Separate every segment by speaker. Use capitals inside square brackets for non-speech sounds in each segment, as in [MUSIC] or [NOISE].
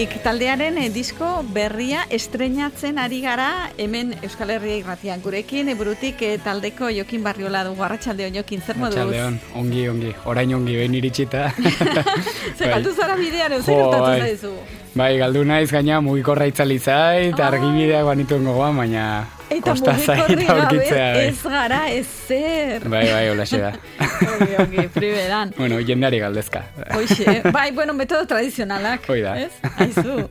Speaker 1: Eburutik taldearen eh, disko berria estrenatzen ari gara hemen Euskal Herria irratian gurekin Eburutik eh, taldeko Jokin Barriola dugu Arratsaldeon Jokin zer moduz?
Speaker 2: Arratsaldeon, ongi ongi, orain ongi behin iritsita. [LAUGHS]
Speaker 1: Ze galdu zara bidean, zer gertatu
Speaker 2: bai.
Speaker 1: zaizu?
Speaker 2: Bai, galdu naiz gaina mugikorra itzali zait,
Speaker 1: Ah.
Speaker 2: argibideak banituen gogoan, baina
Speaker 1: Eta mugikorri gabe
Speaker 2: bai.
Speaker 1: ez gara ez zer.
Speaker 2: Bai, bai, hola da. [LAUGHS]
Speaker 1: Ongi, ongi, primeran.
Speaker 2: bueno, jendeari galdezka.
Speaker 1: Hoxe, bai, bueno, metodo tradizionalak.
Speaker 2: Hoi da.
Speaker 1: Ez? Aizu.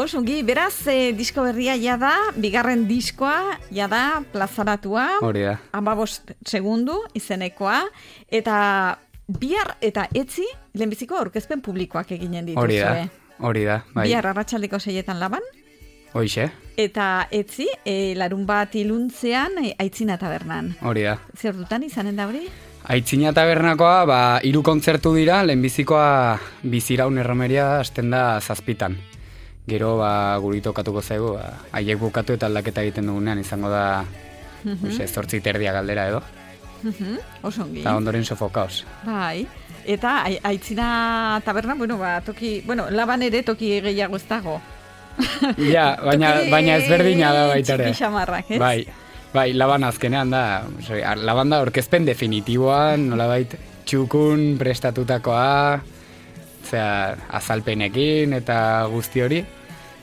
Speaker 1: Osongi, beraz, eh, disko berria ja da, bigarren diskoa, ja da, plazaratua,
Speaker 2: Hori da.
Speaker 1: amabost segundu izenekoa, eta bihar eta etzi, lehenbiziko aurkezpen publikoak eginen dituzue.
Speaker 2: Hori da. Hori da, bai.
Speaker 1: Bihar arratsaldeko seietan laban,
Speaker 2: Hoixe,
Speaker 1: eta etzi, e, larun bat iluntzean, e, aitzina tabernan.
Speaker 2: hori da.
Speaker 1: Zer dutan izanen da hori?
Speaker 2: Aitzina tabernakoa, ba, hiru kontzertu dira, lehenbizikoa biziraun erromeria hasten da zazpitan. Gero, ba, guri tokatuko zaigu, ba, haiek bukatu eta aldaketa egiten dugunean izango da, mm zortzi terdia galdera edo.
Speaker 1: Mhm, Osongi.
Speaker 2: Eta ondoren sofokaos.
Speaker 1: Bai. Eta ai- aitzina taberna, bueno, ba, toki, bueno, laban ere toki gehiago ez dago. [LAUGHS]
Speaker 2: Ja, baina, baina ezberdina da baita ere.
Speaker 1: txiki xamarrak, ez?
Speaker 2: Bai, bai, laban azkenean da, sorry, laban da orkezpen definitiboan, nolabait txukun prestatutakoa, zera, azalpenekin eta guzti hori,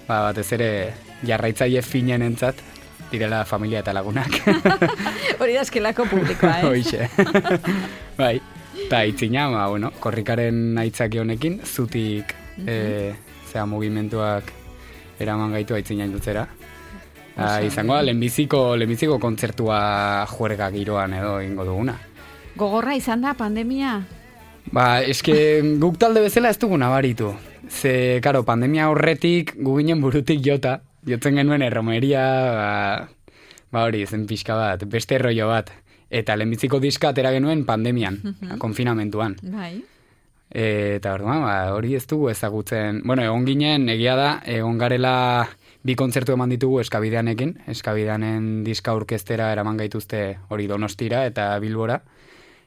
Speaker 2: ba, batez ere jarraitzaile finen entzat, direla familia eta lagunak. [LAUGHS]
Speaker 1: Hori da eskelako publikoa, eh?
Speaker 2: Hoixe. [LAUGHS] bai, eta itzina, ba, bueno, korrikaren aitzaki honekin, zutik, e, zera, mugimenduak eraman gaitu aitzina indutzera. Ah, izango da, lehenbiziko, lehenbiziko kontzertua juerga giroan edo ingo duguna.
Speaker 1: Gogorra izan da pandemia.
Speaker 2: Ba, eske [LAUGHS] guk talde bezala ez dugu nabaritu. Ze, karo, pandemia horretik gu ginen burutik jota, jotzen genuen erromeria, ba, ba hori, zen pixka bat, beste rollo bat. Eta lehenbiziko diska atera genuen pandemian, konfinamentuan.
Speaker 1: Bai.
Speaker 2: E, eta orduan, ba, hori ez dugu ezagutzen. Bueno, egon ginen, egia da, egon garela bi kontzertu eman ditugu eskabideanekin, eskabideanen diska aurkeztera eraman gaituzte hori donostira eta bilbora.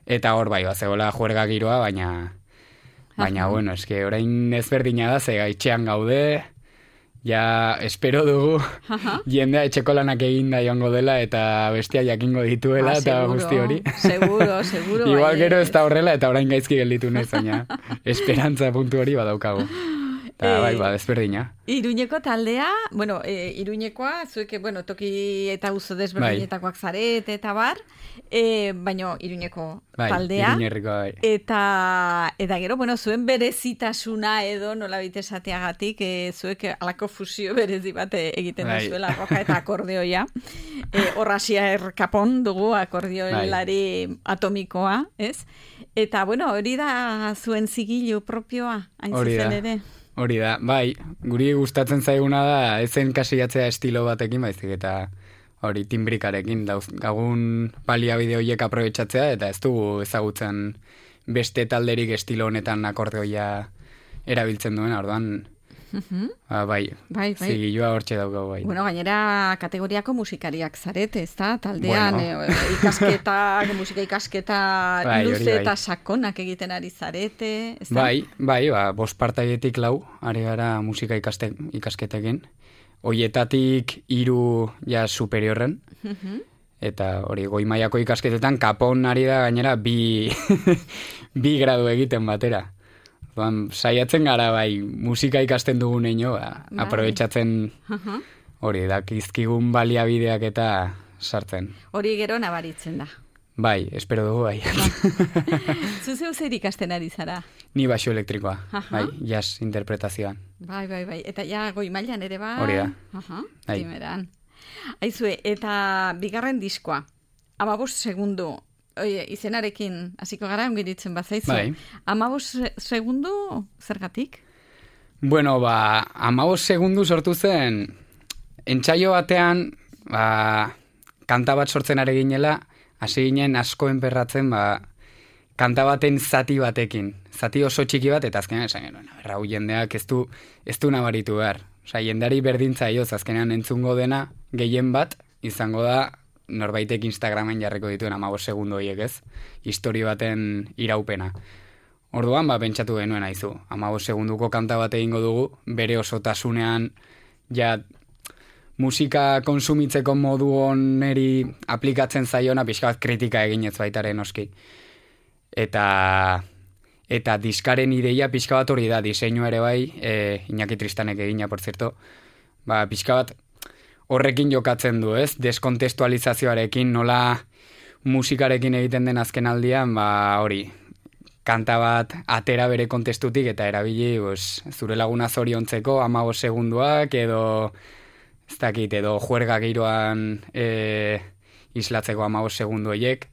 Speaker 2: Eta hor bai, ba, zegoela juerga giroa, baina, baina bueno, eske orain ezberdina da, ze gaitxean gaude, ja espero dugu [LAUGHS] jendea etxeko lanak eginda joango dela eta bestia jakingo dituela
Speaker 1: Ah,
Speaker 2: eta
Speaker 1: seguro,
Speaker 2: guzti hori.
Speaker 1: seguro, [LAUGHS] seguro,
Speaker 2: Igual
Speaker 1: bai,
Speaker 2: gero ez da horrela eta orain gaizki gelditu naiz, baina [LAUGHS] esperantza puntu hori badaukagu. Eta
Speaker 1: Eh,
Speaker 2: bai, ba, desberdina.
Speaker 1: Iruñeko taldea, bueno, e, Iruñekoa, zuek, bueno, toki eta uzo desberdinetakoak zarete eta bar, e, baino Iruñeko
Speaker 2: Bai,
Speaker 1: taldea.
Speaker 2: Iruñerrikoa bai.
Speaker 1: Eta, eta gero, bueno, zuen berezitasuna edo nola esateagatik, e, zuek alako fusio berezi bat e, egiten
Speaker 2: Bai.
Speaker 1: duzuela, roka eta akordeoia. E, Horrasia erkapon dugu akordeoelari
Speaker 2: Bai.
Speaker 1: atomikoa, ez? Eta, bueno, hori da zuen zigilu propioa, hain zuzen ere.
Speaker 2: Hori da, bai, guri gustatzen zaiguna da, ezen kasiatzea estilo batekin, baizik eta hori timbrikarekin, dauz, gagun baliabide horiek aprobetsatzea, eta ez dugu ezagutzen beste talderik estilo honetan akordeoia erabiltzen duen, orduan, ba, bai,
Speaker 1: Bai, bai.
Speaker 2: zigilua hortxe daukagu, bai.
Speaker 1: Bueno, gainera kategoriako musikariak zarete, ez da? Taldean
Speaker 2: Bueno.
Speaker 1: eh, [LAUGHS] ikasketak, musika ikasketa
Speaker 2: Bai,
Speaker 1: luze
Speaker 2: bai.
Speaker 1: eta sakonak egiten ari zarete, ez da?
Speaker 2: Bai, bai, ba, bost partaietik lau, ari gara musika ikaste, ikasketekin. Hoietatik hiru ja superiorren, eta hori goi mailako ikasketetan kapon ari da gainera bi, [LAUGHS] bi gradu egiten batera. Orduan, saiatzen gara bai musika ikasten dugun eino, ba,
Speaker 1: Bai.
Speaker 2: aprobetsatzen hori dakizkigun baliabideak eta sartzen.
Speaker 1: Hori gero nabaritzen da.
Speaker 2: Bai, espero dugu bai. [LAUGHS]
Speaker 1: Zu zeu zer ikasten ari zara?
Speaker 2: Ni baixo elektrikoa,
Speaker 1: Aha.
Speaker 2: bai, jazz interpretazioan.
Speaker 1: Bai, bai, bai. Eta ja goi mailan ere bai.
Speaker 2: Hori da.
Speaker 1: Aha,
Speaker 2: Bai.
Speaker 1: Aizue, eta bigarren diskoa. Amabos segundu. Oie, izenarekin hasiko gara, ongi ditzen bazaizu.
Speaker 2: Bai.
Speaker 1: Amabos segundu, zergatik?
Speaker 2: Bueno, ba, amabos segundu sortu zen, entsaio batean, ba, kanta bat sortzen ari ginela, hasi ginen asko enperratzen, ba, kanta baten zati batekin. Zati oso txiki bat, eta azkenean esan genuen, "Aber, hau jendeak ez du, ez du nabaritu behar. Osa, jendeari berdintza ioz, azkenean entzungo dena, gehien bat, izango da, norbaitek Instagramen jarriko dituen amabos segundu horiek ez, histori baten iraupena. Orduan, ba, pentsatu genuen aizu. Ama segunduko kanta bat egingo dugu, bere osotasunean, ja, musika konsumitzeko modu oneri aplikatzen zaiona, pixka bat kritika eginez baitaren oski. Eta, eta diskaren ideia pixka bat hori da, diseinu ere bai, e, Iñaki Tristanek egina, por zerto, ba, pixka bat horrekin jokatzen du, ez? Deskontestualizazioarekin, nola musikarekin egiten den azken aldian, ba, hori, kanta bat atera bere kontestutik eta erabili pues, zure laguna zoriontzeko amago segunduak edo ez dakit edo juerga giroan e, islatzeko amago segundu eiek.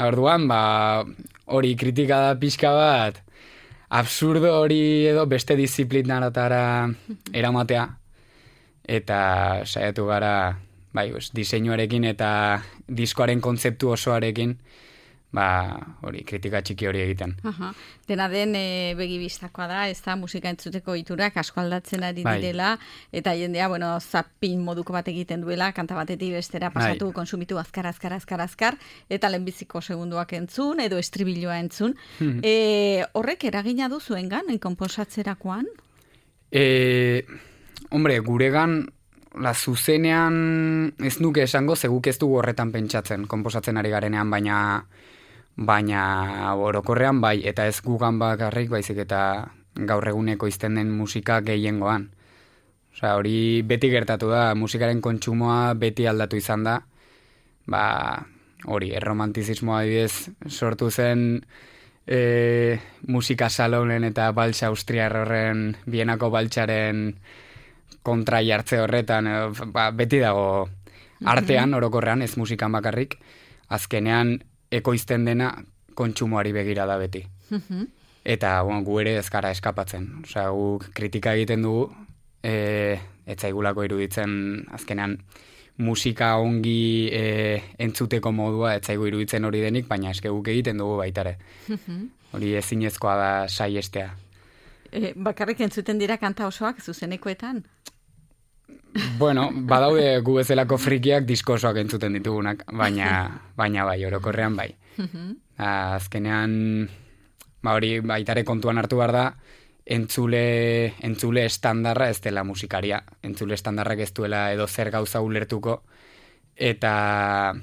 Speaker 2: Orduan, ba, hori kritika da pixka bat, absurdo hori edo beste disiplinaratara eramatea. Eta saiatu gara, bai, diseinuarekin eta diskoaren kontzeptu osoarekin, ba, hori, kritika txiki hori egiten.
Speaker 1: Aha. Dena den e, begibistakoa da, ez da musika entzuteko iturak asko aldatzen ari bai. direla, eta jendea, bueno, zapin moduko bat egiten duela, kanta batetik bestera bai. pasatu, bai. konsumitu azkar, azkar, azkar, azkar, eta lehenbiziko segunduak entzun, edo estribiloa entzun. e, horrek eragina duzuengan, enkomposatzerakoan?
Speaker 2: E, hombre, guregan, la zuzenean ez nuke esango, zeguk ez dugu horretan pentsatzen, komposatzen ari garenean, baina baina orokorrean bai, eta ez gugan bakarrik baizik eta gaur eguneko izten den musika gehiengoan. Osa, hori beti gertatu da, musikaren kontsumoa beti aldatu izan da, ba, hori, erromantizismoa adibidez sortu zen e, musika salonen eta baltsa austria horren bienako baltsaren kontra jartze horretan, e, ba, beti dago artean, orokorrean, ez musikan bakarrik, azkenean ekoizten dena kontsumoari begira da beti. Mhm. Eta bueno, gu ere ezkara eskapatzen. Osea, gu kritika egiten dugu, e, etzaigulako iruditzen azkenean musika ongi e, entzuteko modua etzaigu iruditzen hori denik, baina eske guk egiten dugu baitare. Mhm. Hori ezinezkoa da saiestea.
Speaker 1: E, bakarrik entzuten dira kanta osoak zuzenekoetan?
Speaker 2: Bueno, badaude gu bezalako frikiak diskosoak entzuten ditugunak, baina, baina bai, orokorrean bai. Azkenean, ba hori, baitare kontuan hartu behar da, entzule, entzule estandarra ez dela musikaria. Entzule estandarrak ez duela edo zer gauza ulertuko, eta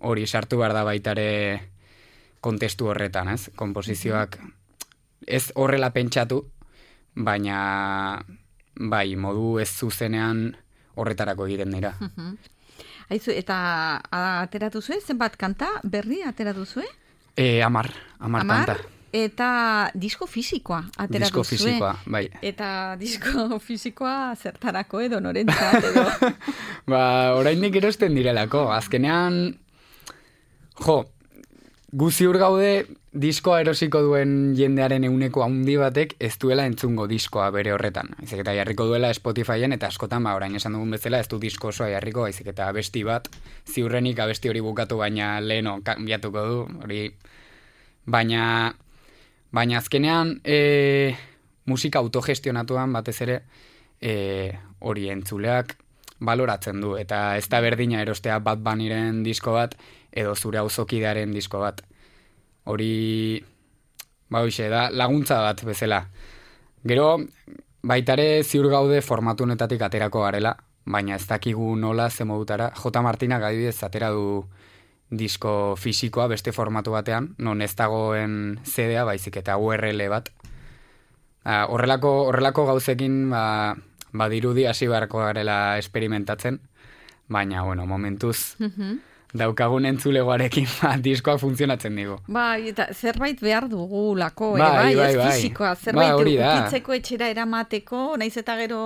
Speaker 2: hori sartu behar da baitare kontestu horretan, ez? Komposizioak ez horrela pentsatu, baina bai, modu ez zuzenean horretarako egiten dira.
Speaker 1: Aizu, eta ateratu zuen, zenbat kanta berri ateratu zuen?
Speaker 2: E, amar, amar, kanta.
Speaker 1: Eta disko fisikoa ateratu
Speaker 2: disko fisikoa, bai.
Speaker 1: Eta disko [LAUGHS] fisikoa zertarako edo norentzat edo. [LAUGHS]
Speaker 2: ba, oraindik erosten direlako. Azkenean, jo, gu ziur gaude diskoa erosiko duen jendearen euneko handi batek ez duela entzungo diskoa bere horretan. Aizik eta jarriko duela Spotifyen eta askotan ba orain esan dugun bezala ez du disko osoa jarriko, aizik eta abesti bat ziurrenik abesti hori bukatu baina leheno kanbiatuko du, hori baina baina azkenean e, musika autogestionatuan batez ere e, hori entzuleak baloratzen du eta ez da berdina erostea bat baniren disko bat edo zure auzokidearen disko bat hori ba hoxe da laguntza bat bezala. Gero baitare ziur gaude formatu honetatik aterako garela, baina ez dakigu nola ze modutara. J. Martina adibidez atera du disko fisikoa beste formatu batean, non ez dagoen CD-a baizik eta URL bat. Uh, horrelako, horrelako gauzekin ba, badirudi hasi beharko garela experimentatzen, baina bueno, momentuz mhm daukagun entzulegoarekin [LAUGHS] ba, diskoak funtzionatzen digu.
Speaker 1: Bai, eta zerbait behar dugu lako, bai, bai, bai, bai. fizikoa, zerbait ba, ukitzeko etxera eramateko, naiz eta gero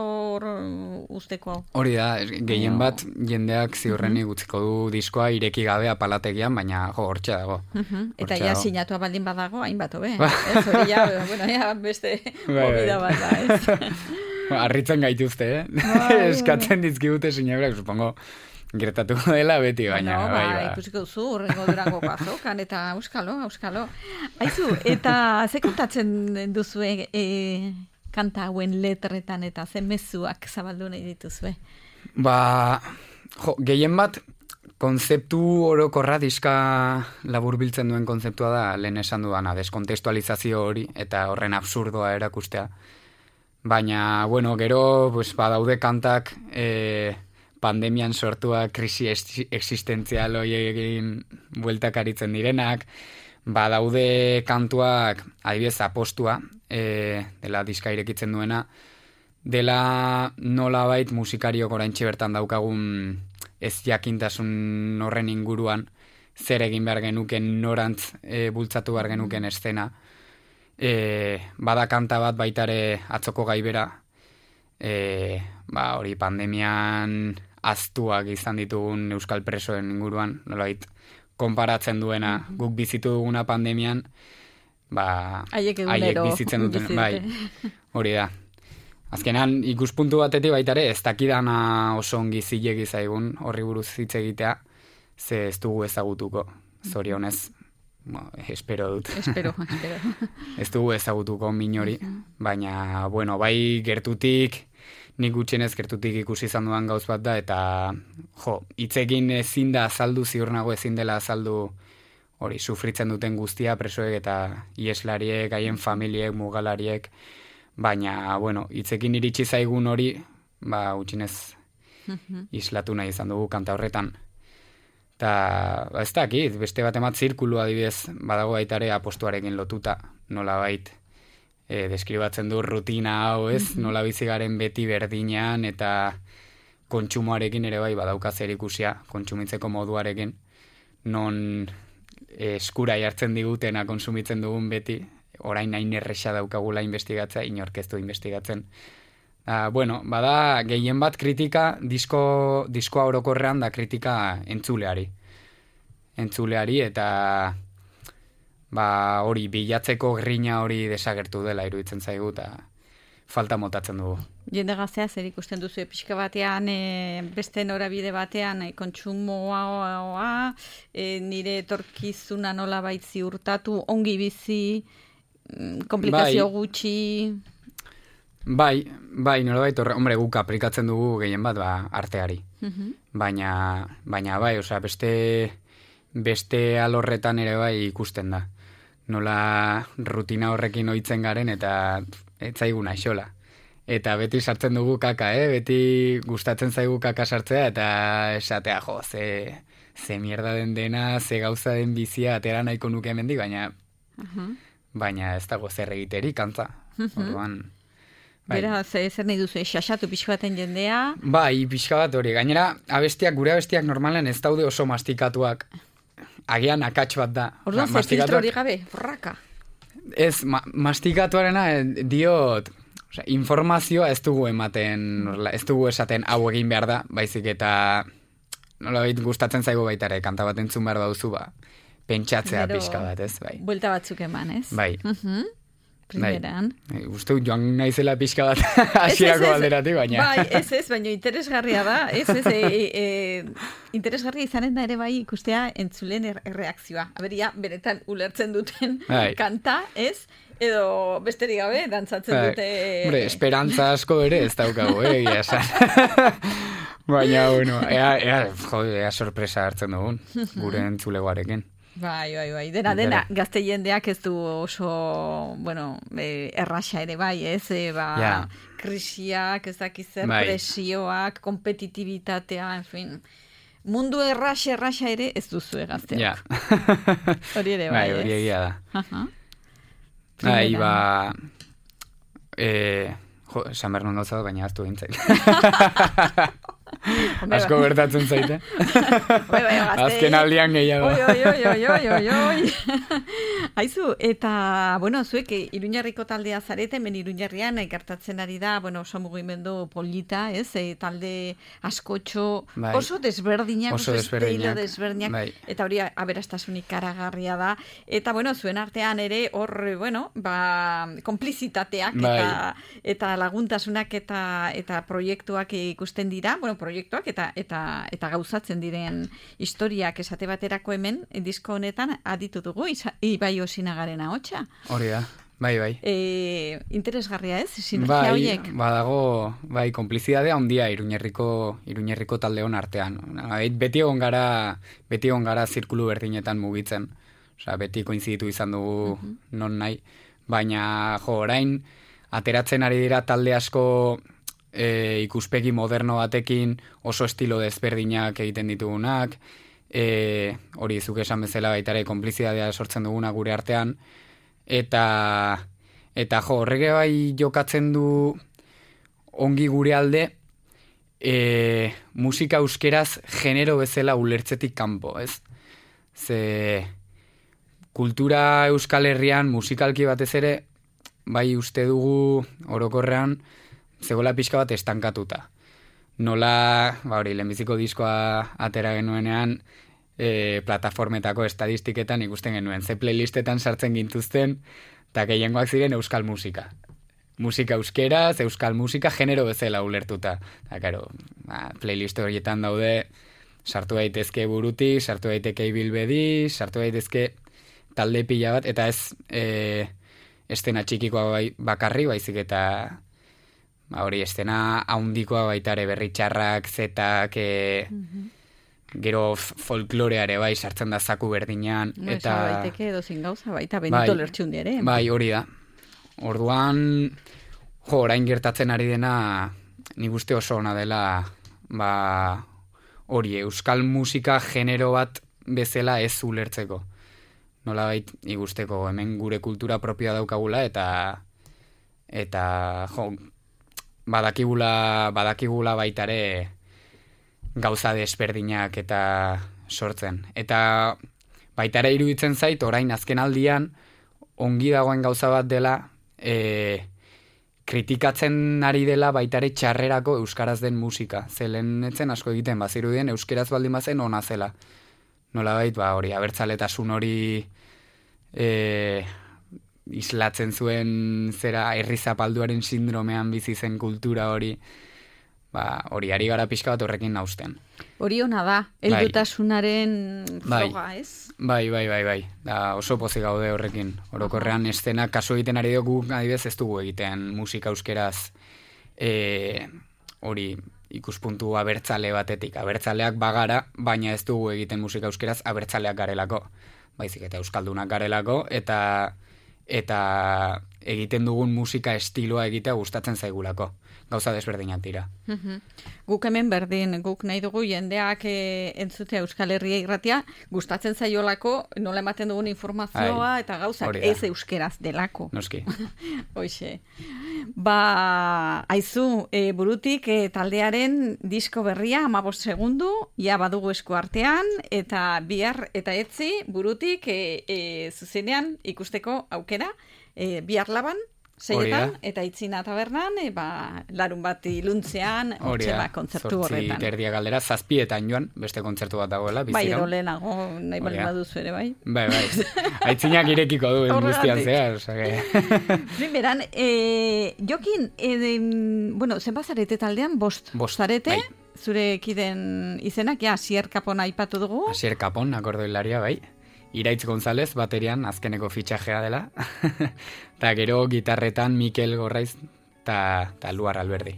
Speaker 1: usteko.
Speaker 2: Hori da, gehien bat jendeak ziurreni uh gutziko du diskoa ireki gabe apalategian, baina jo, hortxe dago.
Speaker 1: Uh Eta ja sinatu baldin badago, hainbat hobe. Ba. ez, hori ja, bueno, ja, beste [LAUGHS] bai, bai. bat da, ez. [LAUGHS]
Speaker 2: Arritzen gaituzte, eh? Bai, Eskatzen dizkibute sinabrak, supongo, gertatu [LAUGHS] dela beti baina
Speaker 1: no, bai, bai, ba. ikusiko duzu urrengo durango bazokan eta euskalo, euskalo aizu, eta ze kontatzen duzu e, kanta hauen letretan eta ze mezuak zabaldu nahi dituzue
Speaker 2: ba, jo, gehien bat konzeptu orokorra diska labur biltzen duen konzeptua da, lehen esan duana, deskontestualizazio hori, eta horren absurdoa erakustea. Baina, bueno, gero, pues, badaude kantak e, pandemian sortua krisi existentzial hori egin bueltak aritzen direnak, badaude kantuak, adibidez, apostua, e, dela diska irekitzen duena, dela nola bait musikariok orain bertan daukagun ez jakintasun horren inguruan, zer egin behar genuken norantz e, bultzatu behar genuken estena, e, bada kanta bat baitare atzoko gaibera, e, ba, hori pandemian aztuak izan ditugun euskal presoen inguruan, nolait, konparatzen duena, guk bizitu duguna pandemian, ba,
Speaker 1: aiek,
Speaker 2: bizitzen duten, bai, [LAUGHS] hori da. Azkenan, ikuspuntu batetik baitare, ez dakidana oso ongi zilegi zaigun, horri buruz hitz egitea, ze ez dugu ezagutuko, zorionez, espero dut.
Speaker 1: Espero, [LAUGHS] espero.
Speaker 2: ez dugu ezagutuko minori, baina, bueno, bai gertutik, nik gutxienez gertutik ikusi izan duan gauz bat da, eta, jo, hitzekin ezin da azaldu, ziur nago ezin dela azaldu, hori, sufritzen duten guztia, presoek eta ieslariek, haien familiek, mugalariek, baina, bueno, hitzekin iritsi zaigun hori, ba, gutxienez, islatu nahi izan dugu kanta horretan. Ta, ba, ez dakit, beste bat emat zirkulu adibidez, badago baitare apostuarekin lotuta, nola bait, e, deskribatzen du rutina hau ez, nola bizigaren beti berdinean, eta kontsumoarekin ere bai badauka zer ikusia, kontsumitzeko moduarekin, non eskura jartzen digutena konsumitzen dugun beti, orain nahi erresa daukagula investigatza, inorkeztu investigatzen. Uh, bueno, bada, gehien bat kritika, disko, diskoa orokorrean da kritika entzuleari. Entzuleari eta ba, hori bilatzeko grina hori desagertu dela iruditzen zaigu eta falta motatzen dugu.
Speaker 1: Jende gaztea zer ikusten duzu pixka batean e, beste norabide batean e, kontsumoa e, nire etorkizuna nola baitzi urtatu ongi bizi mm, komplikazio bai. gutxi
Speaker 2: Bai, bai, nola baita, hombre, guk aplikatzen dugu gehien bat, ba, arteari. Mhm. Baina, baina bai, osea, beste, beste alorretan ere bai ikusten da. Nola rutina horrekin oitzen garen eta etzaiguna xola. Eta beti sartzen dugu kaka, eh? Beti gustatzen zaigu kaka sartzea eta esatea, jo, ze, ze mierda den dena, ze gauza den bizia atera nahiko nuke hemendik, baina, baina ez dago zer egiteri, kantza. Orduan,
Speaker 1: Bai. Bera, zer nahi duzu, xaxatu pixka baten jendea?
Speaker 2: Bai, pixka bat hori. Gainera, abestiak, gure abestiak normalen ez daude oso mastikatuak. Agian akats bat da.
Speaker 1: Orduan, zer filtro hori gabe, borraka.
Speaker 2: Ez, ma mastikatuarena eh, diot, sea, informazioa ez dugu ematen, ez dugu esaten hau egin behar da, baizik eta nola gustatzen zaigu baitare, kanta bat entzun behar dauzu ba, pentsatzea pixka bat, ez? Bai.
Speaker 1: Buelta batzuk eman, ez?
Speaker 2: Bai.
Speaker 1: Uh primeran.
Speaker 2: Bai. Uste joan naizela pixka bat [LAUGHS] hasierako alderati, baina.
Speaker 1: Bai, ez ez, baina interesgarria da. Ez ez, e, e, interesgarria izanen da ere bai ikustea entzulen er, erreakzioa. Aberia, beretan ulertzen duten bai. kanta, ez? Edo besterik gabe, dantzatzen bai. dute...
Speaker 2: Hombre, esperantza asko ere ez daukago, eh, esan. [LAUGHS] baina, bueno, ea, ea, ea sorpresa hartzen dugun, gure [LAUGHS] entzulegoarekin.
Speaker 1: Bai, bai, bai. Dena, dena, gazte jendeak ez du oso, bueno, e, erraxa ere bai, ez? E, ba, krisiak, ez dakizer, bai. presioak, kompetitibitatea, en fin. Mundu erraxa, erraxa ere ez duzu egazteak. Ja. [LAUGHS] hori ere bai,
Speaker 2: bai hori egia da. Bai, ba... Eh, jo, San Bernardo baina hartu gintzen. [LAUGHS] Asko bertatzen zaite. [LAUGHS]
Speaker 1: Bai, bai,
Speaker 2: Azken aldian gehiago.
Speaker 1: Oi, oi, oi, oi, oi, oi. [LAUGHS] Aizu, eta, bueno, zuek, iruñarriko taldea zarete, men iruñarrian, gertatzen ari da, bueno, oso mugimendu polita, ez, e, talde askotxo, bai. oso desberdinak,
Speaker 2: oso desberdinak,
Speaker 1: desberdinak bai. eta hori aberastasunik karagarria da. Eta, bueno, zuen artean ere, hor, bueno, ba, komplizitateak bai. eta, eta laguntasunak eta, eta proiektuak ikusten dira, bueno, proiektuak eta eta eta gauzatzen diren historiak esate baterako hemen disko honetan aditu dugu Ibai Osinagaren ahotsa.
Speaker 2: Hori da. bai, bai.
Speaker 1: E, interesgarria ez, sinergia bai, horiek?
Speaker 2: Badago, bai, konplizidadea ondia iruñerriko, iruñerriko taldeon artean. Beti egon gara, beti egon gara zirkulu berdinetan mugitzen. Osa, beti koinziditu izan dugu mhm. non nahi. Baina, jo, orain, ateratzen ari dira talde asko e, ikuspegi moderno batekin oso estilo desberdinak egiten ditugunak, e, hori zuk esan bezala baita ere konplizidadea sortzen duguna gure artean, eta eta jo, horrege bai jokatzen du ongi gure alde, e, musika euskeraz genero bezala ulertzetik kanpo, ez? Ze kultura euskal herrian musikalki batez ere, bai uste dugu orokorrean, zegoela pixka bat estankatuta. Nola, ba hori, lehenbiziko diskoa atera genuenean, e, plataformetako estadistiketan ikusten genuen. Ze playlistetan sartzen gintuzten, eta gehiengoak ziren euskal musika. Musika euskeraz, euskal musika, genero bezala ulertuta. Eta, karo, ba, playlist horietan daude, sartu daitezke burutik, sartu daiteke ibilbedi, sartu daitezke talde pila bat, eta ez e, estena txikikoa bai, bakarri, baizik eta ba, hori estena haundikoa baitare berritxarrak, zetak, e, mm gero folkloreare bai sartzen da zaku berdinean.
Speaker 1: No, eta baiteke edo gauza, baita benito bai, lertxundi ere.
Speaker 2: Bai, hori da. Orduan, jo, orain gertatzen ari dena, ni guzti oso ona dela, ba, hori, euskal musika genero bat bezala ez ulertzeko. Nola bait, igusteko, hemen gure kultura propioa daukagula, eta, eta, jo, badakigula, badakigula baitare gauza desberdinak eta sortzen. Eta baitare iruditzen zait, orain azken aldian, ongi dagoen gauza bat dela, e, kritikatzen ari dela baitare txarrerako euskaraz den musika. Zelen etzen asko egiten, bazirudien euskeraz baldin bazen ona zela. Nola bait, ba, hori, abertzaletasun hori e, islatzen zuen zera errizapalduaren sindromean bizi zen kultura hori ba, hori ari gara pixka bat horrekin nausten.
Speaker 1: Hori hona da, eldutasunaren bai. froga, ez?
Speaker 2: Bai, bai, bai, bai. Da, oso pozik gaude horrekin. Orokorrean estena kaso egiten ari dugu, adibez ez dugu egiten musika euskeraz e, hori ikuspuntu abertzale batetik. Abertzaleak bagara, baina ez dugu egiten musika euskeraz abertzaleak garelako. Baizik eta euskaldunak garelako, eta eta egiten dugun musika estiloa egitea gustatzen zaigulako. Gauza desberdinak dira.
Speaker 1: Guk hemen berdin, guk nahi dugu jendeak e, entzutea Euskal Herria irratia, gustatzen zaiolako nola ematen dugun informazioa eta gauzak ez euskeraz delako.
Speaker 2: Noski. [LAUGHS]
Speaker 1: Hoxe. Ba, aizu, e, burutik e, taldearen disko berria, amabost segundu, ja badugu esku artean, eta bihar eta etzi burutik e, e, zuzenean ikusteko aukera, e, bihar laban, Seietan, eta itzina tabernan, e, ba, larun bat iluntzean, otxela kontzertu horretan.
Speaker 2: Zortzi terdia galdera, zazpietan joan, beste kontzertu bat dagoela,
Speaker 1: Bai, ero lehenago, nahi bali baduzu ere, bai.
Speaker 2: Bai, bai, aitzinak irekiko du, [LAUGHS] guztian zehar.
Speaker 1: Primeran, [LAUGHS] e, jokin, e, de, bueno, zen bazarete taldean, bost, bost zarete, bai. zure kiden izenak, ja, Asier Kapon aipatu dugu.
Speaker 2: Asier Kapon, akordo hilaria, bai. Iraitz González baterian azkeneko fitxajea dela. [LAUGHS] Ta gero gitarretan Mikel Gorraiz ta, ta Luar Alberdi.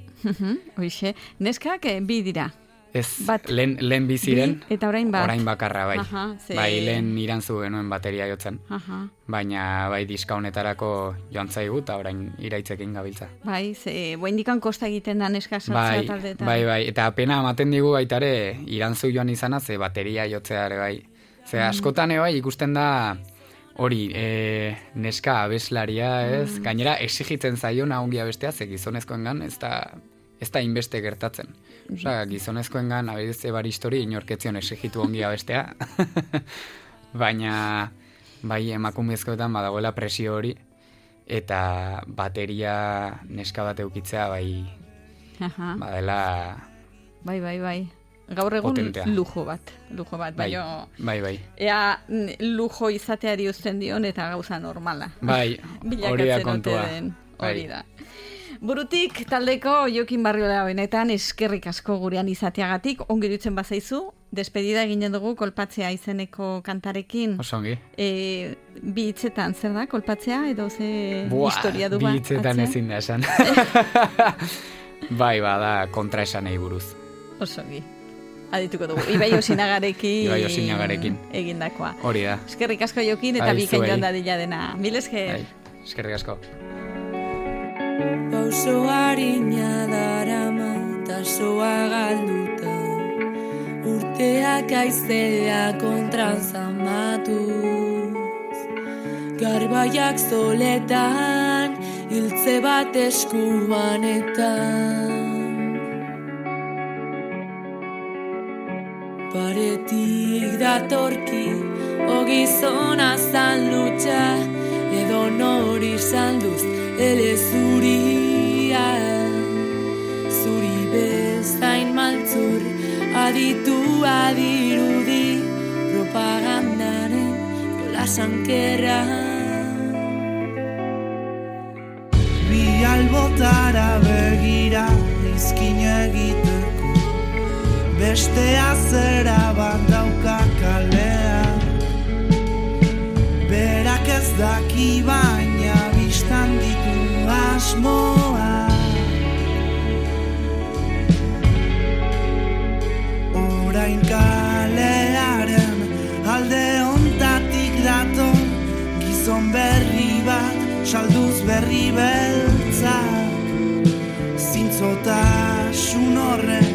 Speaker 1: Hoixe, neskak eh, bi dira.
Speaker 2: Ez, bat, lehen, lehen biziren,
Speaker 1: bi, eta orain bat.
Speaker 2: Orain bakarra, bai. Aha, ze... Bai, lehen irantzu genuen bateria jotzen. Aha. Baina, bai, diska honetarako joan zaigu, eta orain iraitzekin gabiltza.
Speaker 1: Bai, ze, buen dikan kosta egiten da neska
Speaker 2: bai, bai, bai, eta pena ematen digu baitare, irantzu joan izana, ze bateria jotzea ere, bai. Ze askotan bai ikusten da hori e, neska abeslaria, ez? Mm. Gainera exigitzen zaiona ongi abestea ze gizonezkoengan ez da ez da inbeste gertatzen. Osea, gizonezkoengan abez ebar histori inorketzion exigitu ongi abestea. [LAUGHS] Baina bai emakumezkoetan badagoela presio hori eta bateria neska bat eukitzea bai Aha. badela
Speaker 1: bai bai bai gaur egun potentea. lujo bat, lujo bat, bai,
Speaker 2: bai, bai.
Speaker 1: Ea lujo izateari uzten dion eta gauza normala.
Speaker 2: Bai, [LAUGHS] hori da kontua.
Speaker 1: Bai. Hori da. Burutik taldeko Jokin Barriola benetan eskerrik asko gurean izateagatik, ongi dutzen bazaizu, despedida eginen dugu kolpatzea izeneko kantarekin.
Speaker 2: Osongi.
Speaker 1: E, bi hitzetan, zer da, kolpatzea, edo ze Buah, historia du
Speaker 2: ba? Bi hitzetan ezin da esan. [LAUGHS] bai, ba, da, kontra esan buruz.
Speaker 1: Osongi. Adituko dugu. Ibai osinagarekin.
Speaker 2: Ibai osinagarekin.
Speaker 1: Egindakoa.
Speaker 2: Hori da.
Speaker 1: Eskerrik asko jokin eta bi joan da dila dena. Mil esker.
Speaker 2: Bai, eskerrik asko.
Speaker 3: Pauso harina darama eta soa galduta Urteak aizea kontran zamatuz Garbaiak zoletan hiltze bat eskubanetan datorki ogizona zan lutxa Edo nori salduz ele zuria. Zuri bezain maltzur aditu adirudi Propagandaren jola sankerra
Speaker 4: Bi albotara begira izkin egiten beste azera bat daki baina biztan ditu asmoa. Orain kalearen alde ontatik daton Gizon berri bat, salduz berri beltza Zintzotasun horren